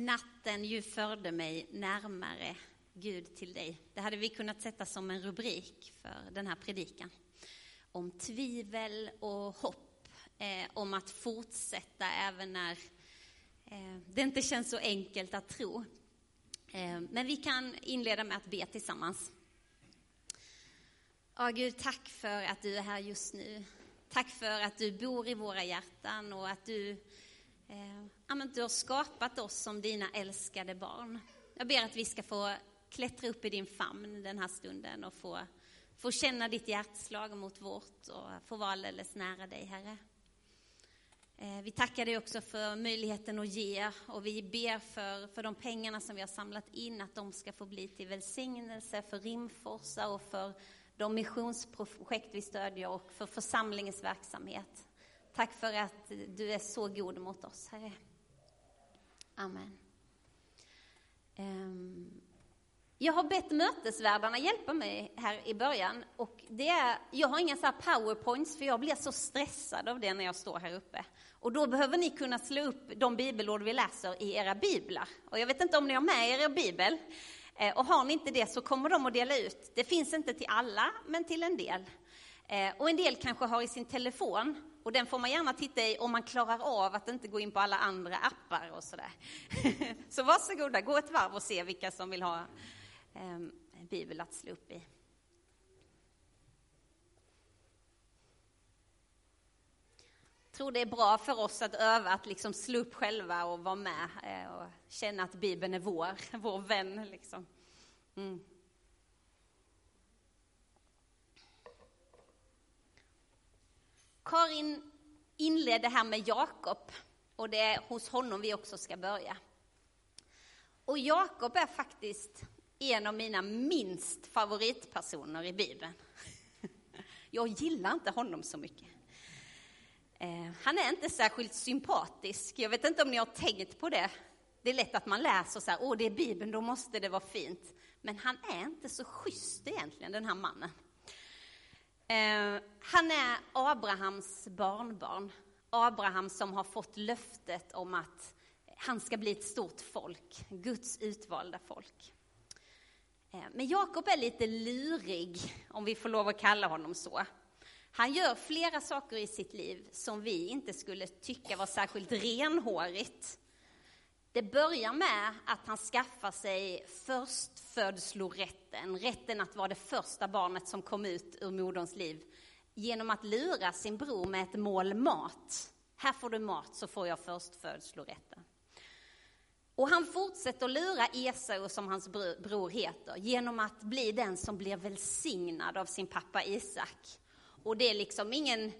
Natten ju förde mig närmare Gud till dig. Det hade vi kunnat sätta som en rubrik för den här predikan. Om tvivel och hopp, eh, om att fortsätta även när eh, det inte känns så enkelt att tro. Eh, men vi kan inleda med att be tillsammans. Ja, Gud, tack för att du är här just nu. Tack för att du bor i våra hjärtan och att du eh, du har skapat oss som dina älskade barn. Jag ber att vi ska få klättra upp i din famn den här stunden och få, få känna ditt hjärtslag mot vårt och få vara alldeles nära dig, Herre. Eh, vi tackar dig också för möjligheten att ge och vi ber för, för de pengarna som vi har samlat in, att de ska få bli till välsignelse för Rimforsa och för de missionsprojekt vi stödjer och för församlingens verksamhet. Tack för att du är så god mot oss, Herre. Amen. Ehm, jag har bett mötesvärdarna hjälpa mig här i början. Och det är, jag har inga så här powerpoints, för jag blir så stressad av det när jag står här uppe. Och då behöver ni kunna slå upp de bibelord vi läser i era biblar. Och jag vet inte om ni har med er er bibel. Eh, och har ni inte det så kommer de att dela ut. Det finns inte till alla, men till en del. Eh, och en del kanske har i sin telefon. Och den får man gärna titta i om man klarar av att inte gå in på alla andra appar och sådär. Så varsågoda, gå ett varv och se vilka som vill ha eh, en bibel att slå upp i. Jag tror det är bra för oss att öva att liksom slå upp själva och vara med eh, och känna att Bibeln är vår, vår vän. Liksom. Mm. Karin inledde här med Jakob och det är hos honom vi också ska börja. Och Jakob är faktiskt en av mina minst favoritpersoner i Bibeln. Jag gillar inte honom så mycket. Eh, han är inte särskilt sympatisk. Jag vet inte om ni har tänkt på det. Det är lätt att man läser så här, åh det är Bibeln, då måste det vara fint. Men han är inte så schysst egentligen, den här mannen. Eh, han är Abrahams barnbarn. Abraham som har fått löftet om att han ska bli ett stort folk, Guds utvalda folk. Eh, men Jakob är lite lurig, om vi får lov att kalla honom så. Han gör flera saker i sitt liv som vi inte skulle tycka var särskilt renhårigt. Det börjar med att han skaffar sig förstfödslorätten, rätten att vara det första barnet som kom ut ur moderns liv, genom att lura sin bror med ett mål mat. Här får du mat så får jag förstfödslorätten. Och han fortsätter att lura Esau, som hans bror heter, genom att bli den som blir välsignad av sin pappa Isak. Och det är liksom ingen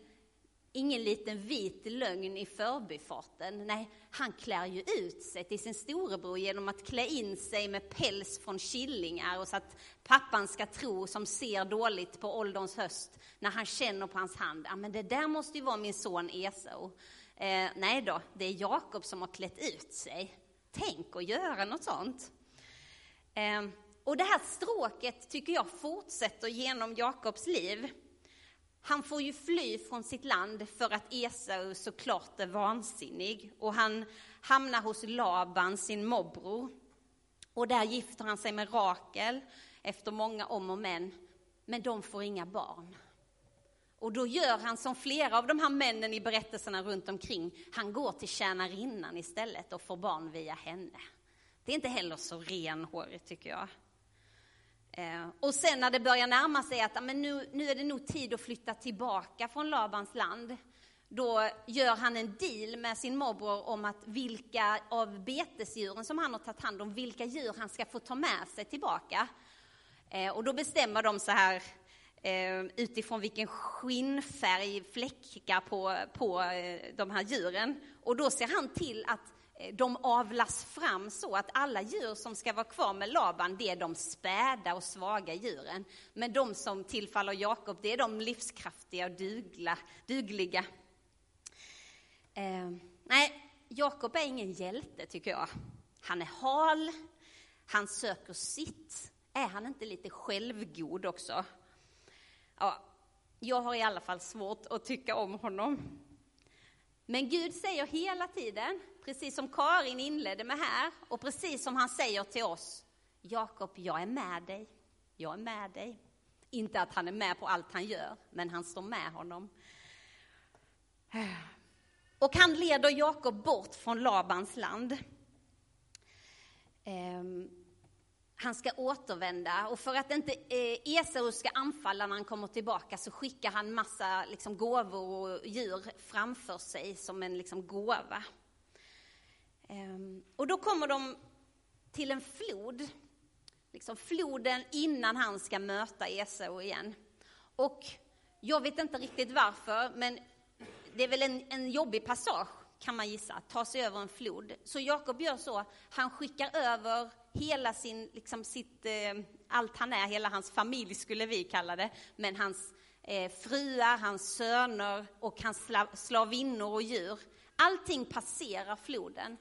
ingen liten vit lögn i förbifarten. Nej, han klär ju ut sig till sin storebror genom att klä in sig med päls från killingar och så att pappan ska tro, som ser dåligt på ålderns höst, när han känner på hans hand, ja men det där måste ju vara min son Esau. Eh, nej då, det är Jakob som har klätt ut sig. Tänk att göra något sånt. Eh, och det här stråket tycker jag fortsätter genom Jakobs liv. Han får ju fly från sitt land för att Esau såklart är vansinnig och han hamnar hos Laban, sin morbror. Och där gifter han sig med Rakel efter många om och men, men de får inga barn. Och då gör han som flera av de här männen i berättelserna runt omkring. Han går till tjänarinnan istället och får barn via henne. Det är inte heller så renhårigt tycker jag. Eh, och sen när det börjar närma sig att men nu, nu är det nog tid att flytta tillbaka från Labans land, då gör han en deal med sin morbror om att vilka av betesdjuren som han har tagit hand om, vilka djur han ska få ta med sig tillbaka. Eh, och då bestämmer de så här eh, utifrån vilken skinnfärg fläckar på, på eh, de här djuren. Och då ser han till att Eh, de avlas fram så att alla djur som ska vara kvar med Laban, det är de späda och svaga djuren. Men de som tillfaller Jakob, det är de livskraftiga och dugla, dugliga. Eh, nej, Jakob är ingen hjälte tycker jag. Han är hal, han söker sitt. Är han inte lite självgod också? Ja, jag har i alla fall svårt att tycka om honom. Men Gud säger hela tiden, precis som Karin inledde med här och precis som han säger till oss. Jakob, jag är med dig. Jag är med dig. Inte att han är med på allt han gör, men han står med honom. Och han leder Jakob bort från Labans land. Ehm, han ska återvända och för att inte eh, Esau ska anfalla när han kommer tillbaka så skickar han massa liksom, gåvor och djur framför sig som en liksom, gåva. Ehm, och då kommer de till en flod, liksom floden innan han ska möta Esau igen. Och jag vet inte riktigt varför, men det är väl en, en jobbig passage kan man gissa, att ta sig över en flod. Så Jakob gör så, han skickar över hela sin, liksom sitt, eh, allt han är, hela hans familj skulle vi kalla det, men hans eh, fruar, hans söner och hans slav, slavinnor och djur. Allting passerar floden,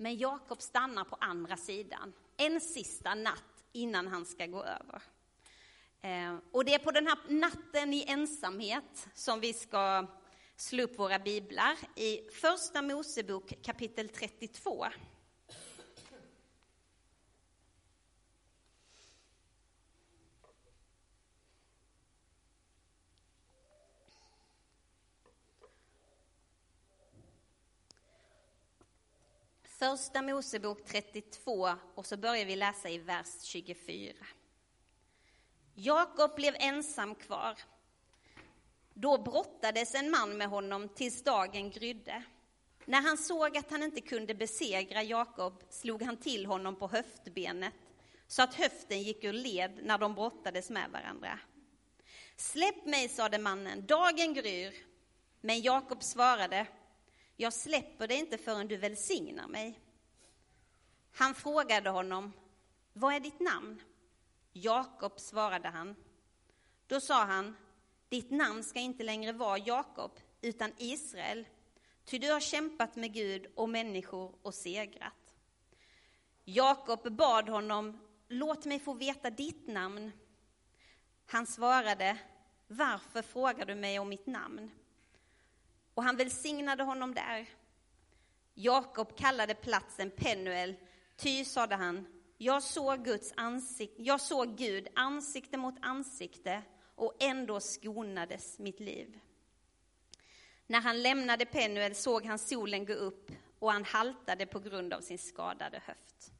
men Jakob stannar på andra sidan, en sista natt innan han ska gå över. Eh, och det är på den här natten i ensamhet som vi ska slå upp våra biblar i Första Mosebok kapitel 32. Första Mosebok 32 och så börjar vi läsa i vers 24. Jakob blev ensam kvar då brottades en man med honom tills dagen grydde. När han såg att han inte kunde besegra Jakob slog han till honom på höftbenet så att höften gick ur led när de brottades med varandra. Släpp mig, sade mannen, dagen gryr. Men Jakob svarade, jag släpper dig inte förrän du välsignar mig. Han frågade honom, vad är ditt namn? Jakob, svarade han. Då sa han, ditt namn ska inte längre vara Jakob, utan Israel, ty du har kämpat med Gud och människor och segrat. Jakob bad honom, låt mig få veta ditt namn. Han svarade, varför frågar du mig om mitt namn? Och han välsignade honom där. Jakob kallade platsen Penuel, ty, sade han, jag såg, Guds ansikte, jag såg Gud ansikte mot ansikte och ändå skonades mitt liv. När han lämnade Penuel såg han solen gå upp och han haltade på grund av sin skadade höft.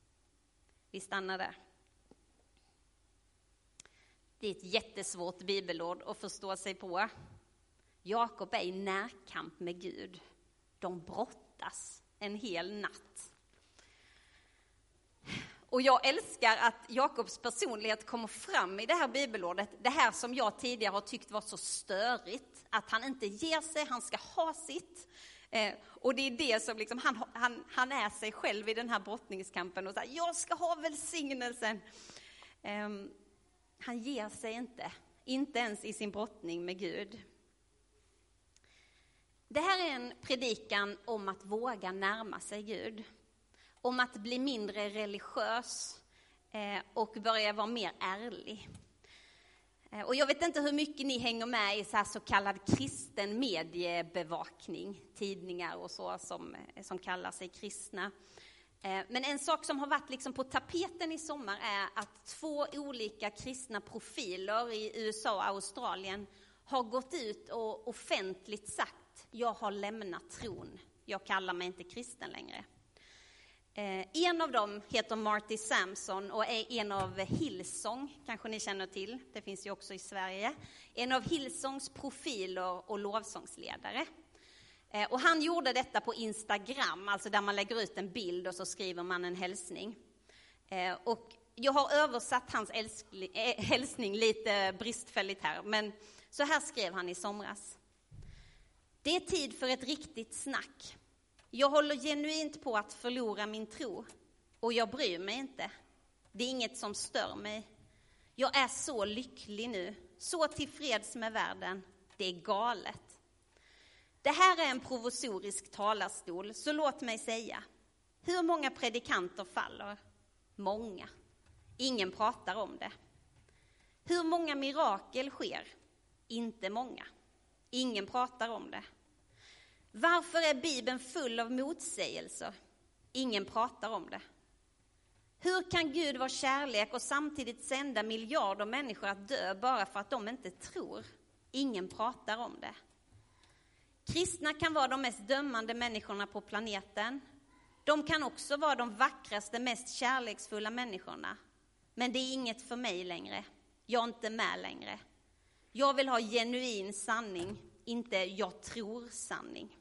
Vi stannar där. Det är ett jättesvårt bibelord att förstå sig på. Jakob är i närkamp med Gud. De brottas en hel natt. Och jag älskar att Jakobs personlighet kommer fram i det här bibelordet. Det här som jag tidigare har tyckt var så störigt, att han inte ger sig, han ska ha sitt. Eh, och det är det som liksom, han, han, han är sig själv i den här brottningskampen och säger, jag ska ha välsignelsen. Eh, han ger sig inte, inte ens i sin brottning med Gud. Det här är en predikan om att våga närma sig Gud om att bli mindre religiös eh, och börja vara mer ärlig. Eh, och jag vet inte hur mycket ni hänger med i så, så kallad kristen mediebevakning, tidningar och så som, eh, som kallar sig kristna. Men en sak som har varit liksom på tapeten i sommar är att två olika kristna profiler i USA och Australien har gått ut och offentligt sagt, jag har lämnat tron, jag kallar mig inte kristen längre. Eh, en av dem heter Marty Sampson och är en av Hillsong, kanske ni känner till, det finns ju också i Sverige. En av Hillsongs profiler och lovsångsledare. Eh, och han gjorde detta på Instagram, alltså där man lägger ut en bild och så skriver man en hälsning. Eh, och jag har översatt hans hälsning lite bristfälligt här, men så här skrev han i somras. Det är tid för ett riktigt snack jag håller genuint på att förlora min tro och jag bryr mig inte. Det är inget som stör mig. Jag är så lycklig nu, så tillfreds med världen. Det är galet. Det här är en provisorisk talarstol, så låt mig säga. Hur många predikanter faller? Många. Ingen pratar om det. Hur många mirakel sker? Inte många. Ingen pratar om det. Varför är Bibeln full av motsägelser? Ingen pratar om det. Hur kan Gud vara kärlek och samtidigt sända miljarder människor att dö bara för att de inte tror? Ingen pratar om det. Kristna kan vara de mest dömande människorna på planeten. De kan också vara de vackraste, mest kärleksfulla människorna. Men det är inget för mig längre. Jag är inte med längre. Jag vill ha genuin sanning, inte jag tror sanning.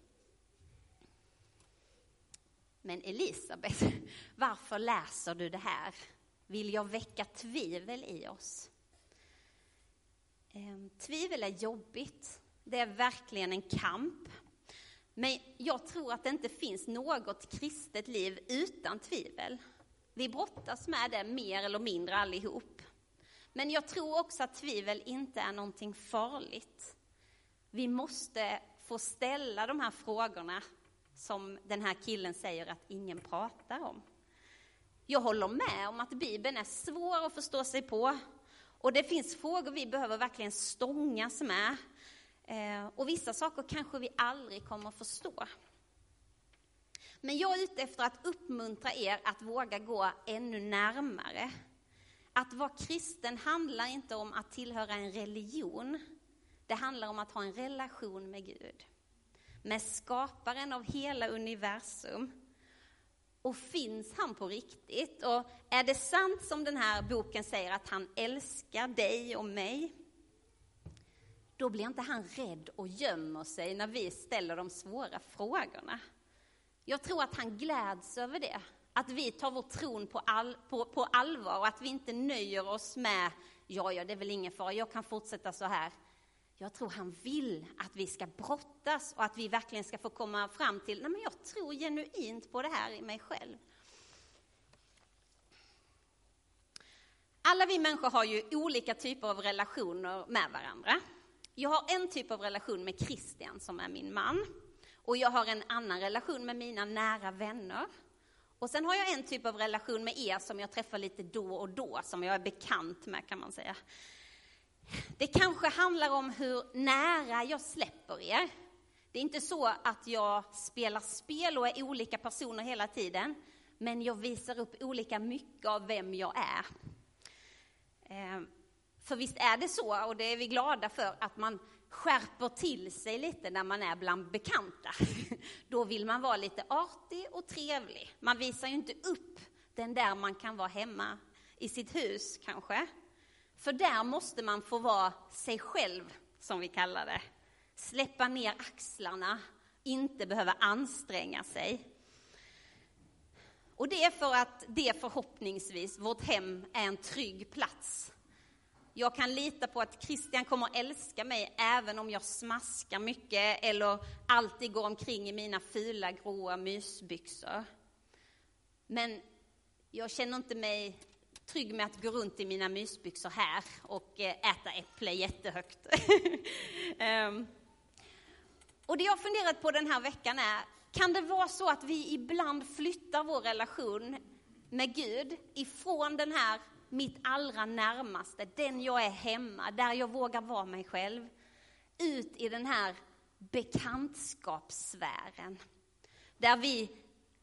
Men Elisabet, varför läser du det här? Vill jag väcka tvivel i oss? Ehm, tvivel är jobbigt. Det är verkligen en kamp. Men jag tror att det inte finns något kristet liv utan tvivel. Vi brottas med det mer eller mindre allihop. Men jag tror också att tvivel inte är någonting farligt. Vi måste få ställa de här frågorna som den här killen säger att ingen pratar om. Jag håller med om att Bibeln är svår att förstå sig på. Och det finns frågor vi behöver verkligen stångas med. Eh, och vissa saker kanske vi aldrig kommer att förstå. Men jag är ute efter att uppmuntra er att våga gå ännu närmare. Att vara kristen handlar inte om att tillhöra en religion. Det handlar om att ha en relation med Gud med skaparen av hela universum. Och finns han på riktigt? Och är det sant som den här boken säger att han älskar dig och mig? Då blir inte han rädd och gömmer sig när vi ställer de svåra frågorna. Jag tror att han gläds över det. Att vi tar vår tron på, all, på, på allvar och att vi inte nöjer oss med, ja, ja, det är väl ingen fara, jag kan fortsätta så här. Jag tror han vill att vi ska brottas och att vi verkligen ska få komma fram till, nej men jag tror genuint på det här i mig själv. Alla vi människor har ju olika typer av relationer med varandra. Jag har en typ av relation med Christian som är min man. Och jag har en annan relation med mina nära vänner. Och sen har jag en typ av relation med er som jag träffar lite då och då, som jag är bekant med kan man säga. Det kanske handlar om hur nära jag släpper er. Det är inte så att jag spelar spel och är olika personer hela tiden, men jag visar upp olika mycket av vem jag är. Eh, för visst är det så, och det är vi glada för, att man skärper till sig lite när man är bland bekanta. Då vill man vara lite artig och trevlig. Man visar ju inte upp den där man kan vara hemma i sitt hus kanske. För där måste man få vara sig själv, som vi kallar det. Släppa ner axlarna, inte behöva anstränga sig. Och det är för att det förhoppningsvis, vårt hem, är en trygg plats. Jag kan lita på att Christian kommer att älska mig även om jag smaskar mycket eller alltid går omkring i mina fula gråa mysbyxor. Men jag känner inte mig trygg med att gå runt i mina mysbyxor här och eh, äta äpple jättehögt. um, och det jag funderat på den här veckan är, kan det vara så att vi ibland flyttar vår relation med Gud ifrån den här mitt allra närmaste, den jag är hemma, där jag vågar vara mig själv, ut i den här bekantskapssfären. Där vi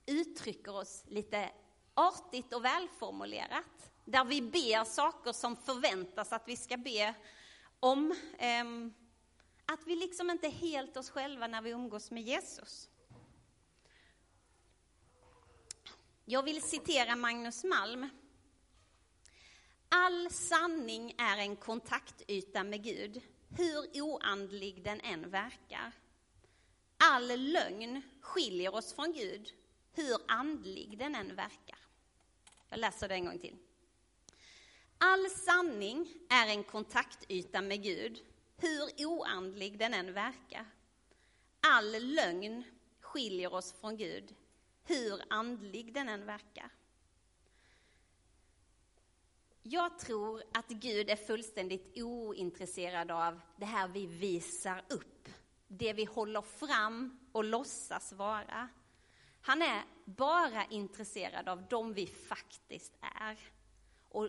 uttrycker oss lite artigt och välformulerat där vi ber saker som förväntas att vi ska be om. Eh, att vi liksom inte är helt oss själva när vi umgås med Jesus. Jag vill citera Magnus Malm. All sanning är en kontaktyta med Gud, hur oandlig den än verkar. All lögn skiljer oss från Gud, hur andlig den än verkar. Jag läser det en gång till. All sanning är en kontaktyta med Gud, hur oandlig den än verkar. All lögn skiljer oss från Gud, hur andlig den än verkar. Jag tror att Gud är fullständigt ointresserad av det här vi visar upp, det vi håller fram och låtsas vara. Han är bara intresserad av dem vi faktiskt är. Och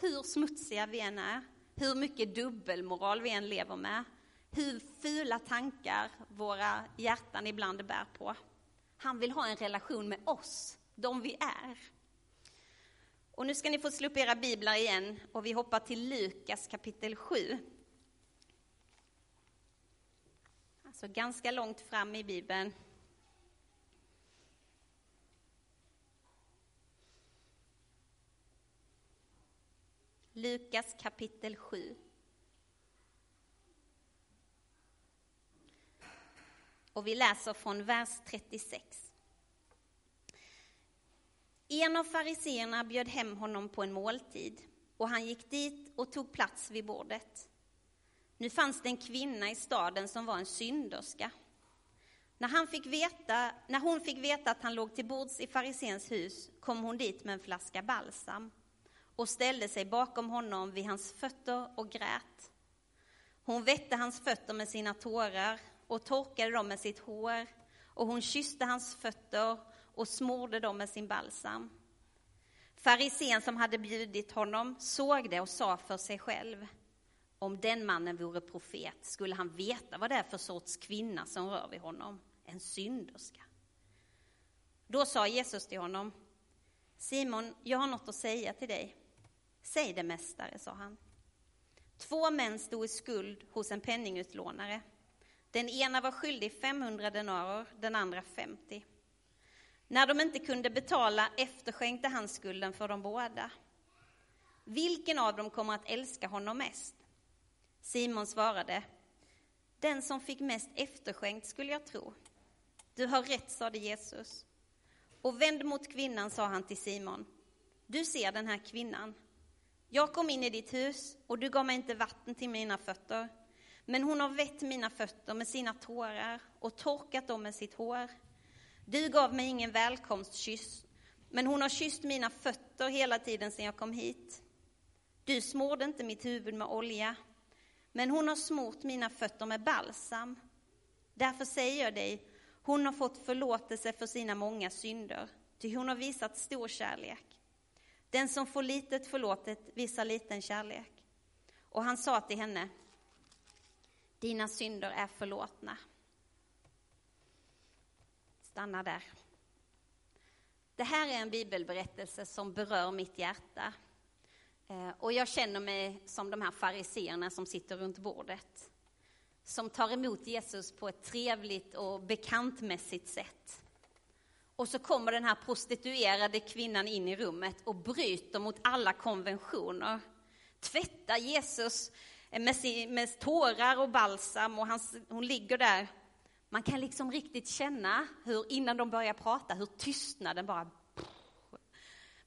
hur smutsiga vi än är, hur mycket dubbelmoral vi än lever med, hur fula tankar våra hjärtan ibland bär på. Han vill ha en relation med oss, de vi är. Och nu ska ni få slå upp era biblar igen och vi hoppar till Lukas kapitel 7. Alltså ganska långt fram i Bibeln. Lukas kapitel 7. Och vi läser från vers 36. En av fariseerna bjöd hem honom på en måltid och han gick dit och tog plats vid bordet. Nu fanns det en kvinna i staden som var en synderska. När, han fick veta, när hon fick veta att han låg till bords i farisens hus kom hon dit med en flaska balsam och ställde sig bakom honom vid hans fötter och grät. Hon vette hans fötter med sina tårar och torkade dem med sitt hår och hon kysste hans fötter och smorde dem med sin balsam. Farisén som hade bjudit honom såg det och sa för sig själv om den mannen vore profet skulle han veta vad det är för sorts kvinna som rör vid honom, en synderska. Då sa Jesus till honom, Simon, jag har något att säga till dig. Säg det, mästare, sa han. Två män stod i skuld hos en penningutlånare. Den ena var skyldig 500 denarer, den andra 50. När de inte kunde betala efterskänkte han skulden för de båda. Vilken av dem kommer att älska honom mest? Simon svarade, den som fick mest efterskänkt skulle jag tro. Du har rätt, sade Jesus. Och vänd mot kvinnan, sa han till Simon. Du ser den här kvinnan. Jag kom in i ditt hus och du gav mig inte vatten till mina fötter. Men hon har vett mina fötter med sina tårar och torkat dem med sitt hår. Du gav mig ingen välkomstkyss, men hon har kysst mina fötter hela tiden sedan jag kom hit. Du smorde inte mitt huvud med olja, men hon har smort mina fötter med balsam. Därför säger jag dig, hon har fått förlåtelse för sina många synder, ty hon har visat stor kärlek. Den som får litet förlåtet visar liten kärlek. Och han sa till henne, dina synder är förlåtna. Stanna där. Det här är en bibelberättelse som berör mitt hjärta. Eh, och jag känner mig som de här fariseerna som sitter runt bordet. Som tar emot Jesus på ett trevligt och bekantmässigt sätt. Och så kommer den här prostituerade kvinnan in i rummet och bryter mot alla konventioner. Tvättar Jesus med, sin, med tårar och balsam och han, hon ligger där. Man kan liksom riktigt känna hur, innan de börjar prata, hur tystnaden bara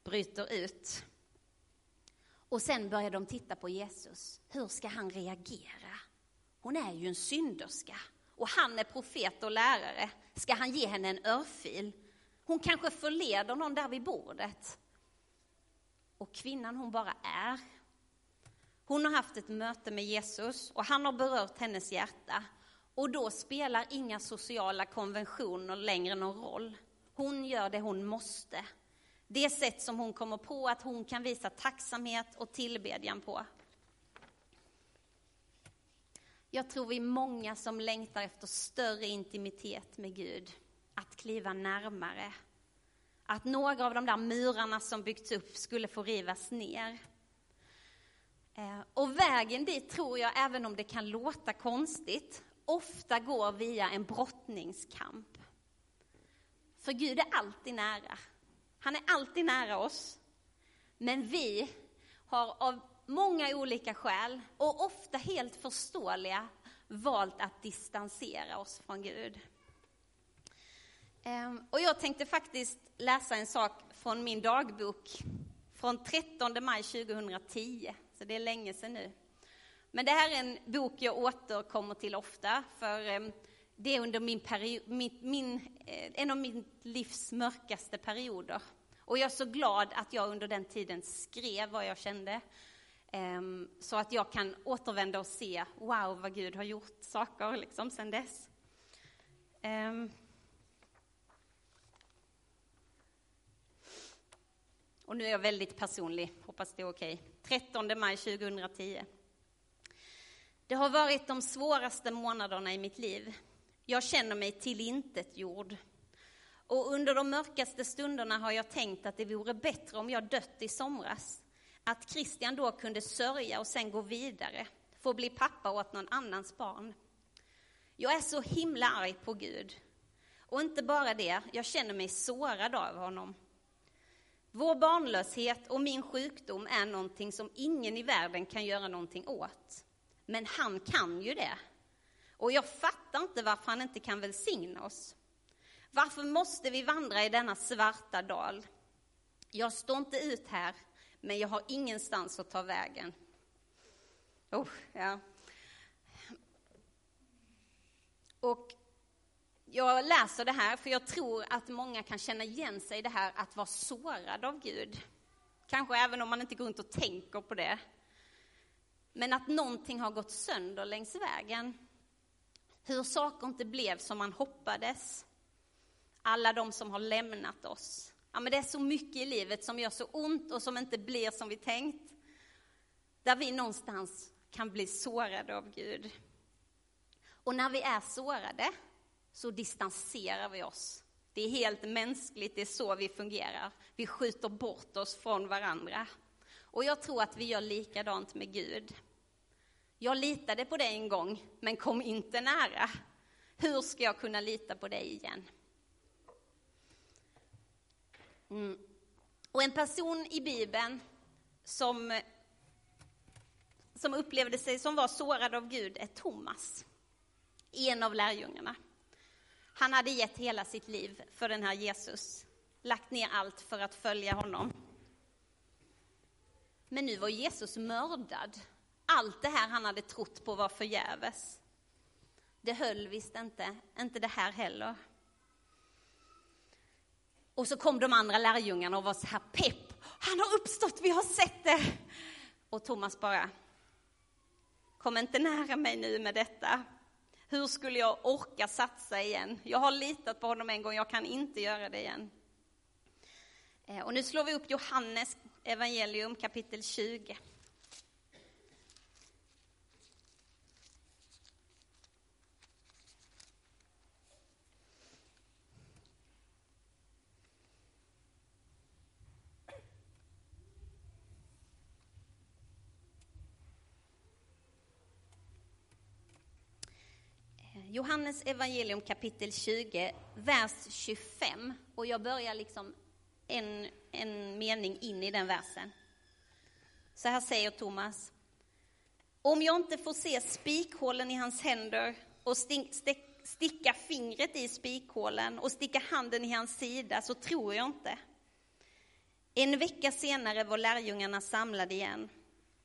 bryter ut. Och sen börjar de titta på Jesus. Hur ska han reagera? Hon är ju en synderska och han är profet och lärare. Ska han ge henne en örfil? Hon kanske förleder någon där vid bordet. Och kvinnan hon bara är. Hon har haft ett möte med Jesus och han har berört hennes hjärta. Och då spelar inga sociala konventioner längre någon roll. Hon gör det hon måste. Det sätt som hon kommer på att hon kan visa tacksamhet och tillbedjan på. Jag tror vi är många som längtar efter större intimitet med Gud, att kliva närmare. Att några av de där murarna som byggts upp skulle få rivas ner. Eh, och vägen dit tror jag, även om det kan låta konstigt, ofta går via en brottningskamp. För Gud är alltid nära. Han är alltid nära oss. Men vi har av många olika skäl, och ofta helt förståeliga, valt att distansera oss från Gud. Ehm, och jag tänkte faktiskt läsa en sak från min dagbok från 13 maj 2010, så det är länge sedan nu. Men det här är en bok jag återkommer till ofta, för eh, det är under min period, min, min, eh, en av mitt livs mörkaste perioder. Och jag är så glad att jag under den tiden skrev vad jag kände, eh, så att jag kan återvända och se, wow, vad Gud har gjort saker liksom sedan dess. Och nu är jag väldigt personlig, hoppas det är okej. 13 maj 2010. Det har varit de svåraste månaderna i mitt liv. Jag känner mig tillintetgjord. Och under de mörkaste stunderna har jag tänkt att det vore bättre om jag dött i somras. Att Christian då kunde sörja och sen gå vidare, få bli pappa åt någon annans barn. Jag är så himla arg på Gud. Och inte bara det, jag känner mig sårad av honom. Vår barnlöshet och min sjukdom är någonting som ingen i världen kan göra någonting åt. Men han kan ju det. Och jag fattar inte varför han inte kan välsigna oss. Varför måste vi vandra i denna svarta dal? Jag står inte ut här, men jag har ingenstans att ta vägen. Oh, ja. Och jag läser det här för jag tror att många kan känna igen sig i det här att vara sårad av Gud. Kanske även om man inte går runt och tänker på det. Men att någonting har gått sönder längs vägen. Hur saker inte blev som man hoppades. Alla de som har lämnat oss. Ja, men det är så mycket i livet som gör så ont och som inte blir som vi tänkt. Där vi någonstans kan bli sårade av Gud. Och när vi är sårade så distanserar vi oss. Det är helt mänskligt, det är så vi fungerar. Vi skjuter bort oss från varandra. Och jag tror att vi gör likadant med Gud. Jag litade på dig en gång, men kom inte nära. Hur ska jag kunna lita på dig igen? Mm. Och en person i Bibeln som, som upplevde sig som var sårad av Gud är Thomas, en av lärjungarna. Han hade gett hela sitt liv för den här Jesus, lagt ner allt för att följa honom. Men nu var Jesus mördad. Allt det här han hade trott på var förgäves. Det höll visst inte, inte det här heller. Och så kom de andra lärjungarna och var så här pepp. Han har uppstått, vi har sett det. Och Thomas bara, kom inte nära mig nu med detta. Hur skulle jag orka satsa igen? Jag har litat på honom en gång, jag kan inte göra det igen. Eh, och nu slår vi upp Johannes evangelium kapitel 20. Eh, Johannes evangelium kapitel 20, vers 25. Och jag börjar liksom en, en mening in i den versen. Så här säger Thomas. Om jag inte får se spikhålen i hans händer och sticka fingret i spikhålen och sticka handen i hans sida så tror jag inte. En vecka senare var lärjungarna samlade igen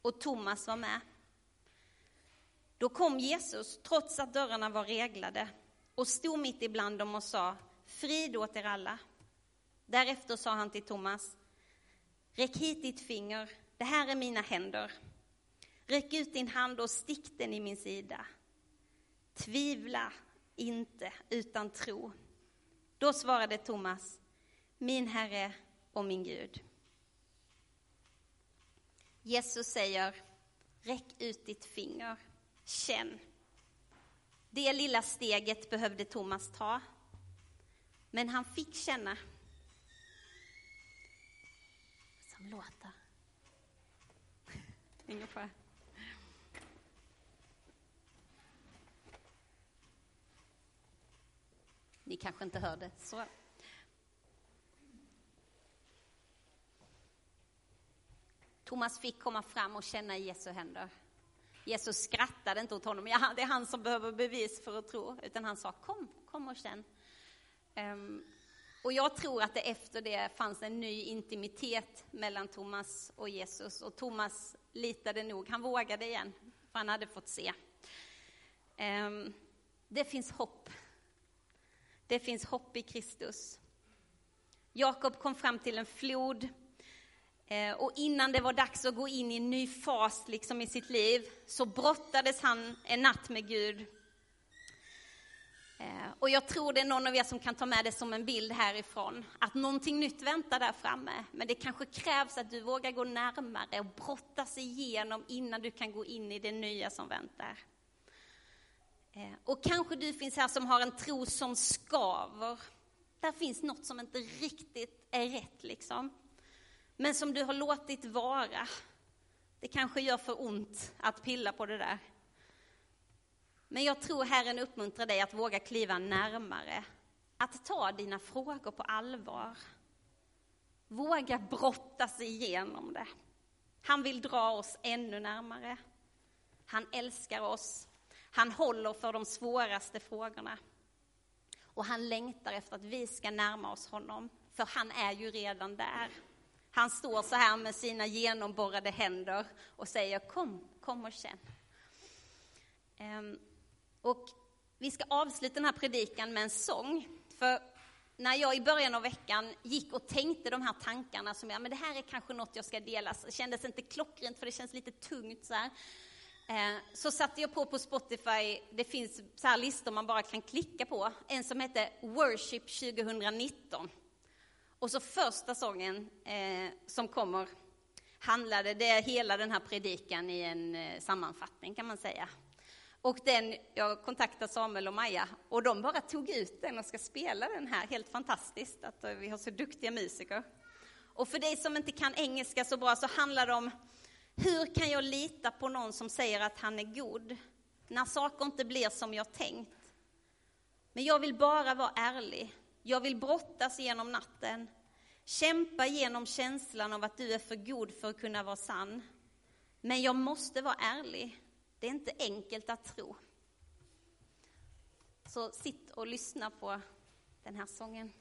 och Thomas var med. Då kom Jesus, trots att dörrarna var reglade, och stod mitt ibland dem och sa, frid åt er alla. Därefter sa han till Thomas, räck hit ditt finger, det här är mina händer. Räck ut din hand och stick den i min sida. Tvivla inte, utan tro. Då svarade Thomas, min Herre och min Gud. Jesus säger, räck ut ditt finger. Känn. Det lilla steget behövde Thomas ta. Men han fick känna. Som. Ingen fara. Ni kanske inte hörde. Så. Thomas fick komma fram och känna i Jesu händer. Jesus skrattade inte åt honom, ja, det är han som behöver bevis för att tro, utan han sa kom, kom och känn. Um, och jag tror att det efter det fanns en ny intimitet mellan Thomas och Jesus. Och Thomas litade nog, han vågade igen, för han hade fått se. Ehm, det finns hopp. Det finns hopp i Kristus. Jakob kom fram till en flod eh, och innan det var dags att gå in i en ny fas liksom i sitt liv så brottades han en natt med Gud. Eh, och jag tror det är någon av er som kan ta med det som en bild härifrån, att någonting nytt väntar där framme. Men det kanske krävs att du vågar gå närmare och brottas igenom innan du kan gå in i det nya som väntar. Eh, och kanske du finns här som har en tro som skaver. Där finns något som inte riktigt är rätt liksom. Men som du har låtit vara. Det kanske gör för ont att pilla på det där. Men jag tror Herren uppmuntrar dig att våga kliva närmare. Att ta dina frågor på allvar. Våga brottas igenom det. Han vill dra oss ännu närmare. Han älskar oss. Han håller för de svåraste frågorna. Och han längtar efter att vi ska närma oss honom, för han är ju redan där. Han står så här med sina genomborrade händer och säger kom, kom och känn. Ehm, och vi ska avsluta den här predikan med en sång. För när jag i början av veckan gick och tänkte de här tankarna som jag, men det här är kanske något jag ska dela, så kändes inte klockrent för det känns lite tungt så här. Eh, så satte jag på på Spotify, det finns så här listor man bara kan klicka på, en som heter Worship 2019. Och så första sången eh, som kommer handlade, det är hela den här predikan i en eh, sammanfattning kan man säga. Och den, jag kontaktade Samuel och Maja och de bara tog ut den och ska spela den här. Helt fantastiskt att eh, vi har så duktiga musiker. Och för dig som inte kan engelska så bra så handlar det om hur kan jag lita på någon som säger att han är god när saker inte blir som jag tänkt? Men jag vill bara vara ärlig. Jag vill brottas genom natten. Kämpa genom känslan av att du är för god för att kunna vara sann. Men jag måste vara ärlig. Det är inte enkelt att tro. Så sitt och lyssna på den här sången.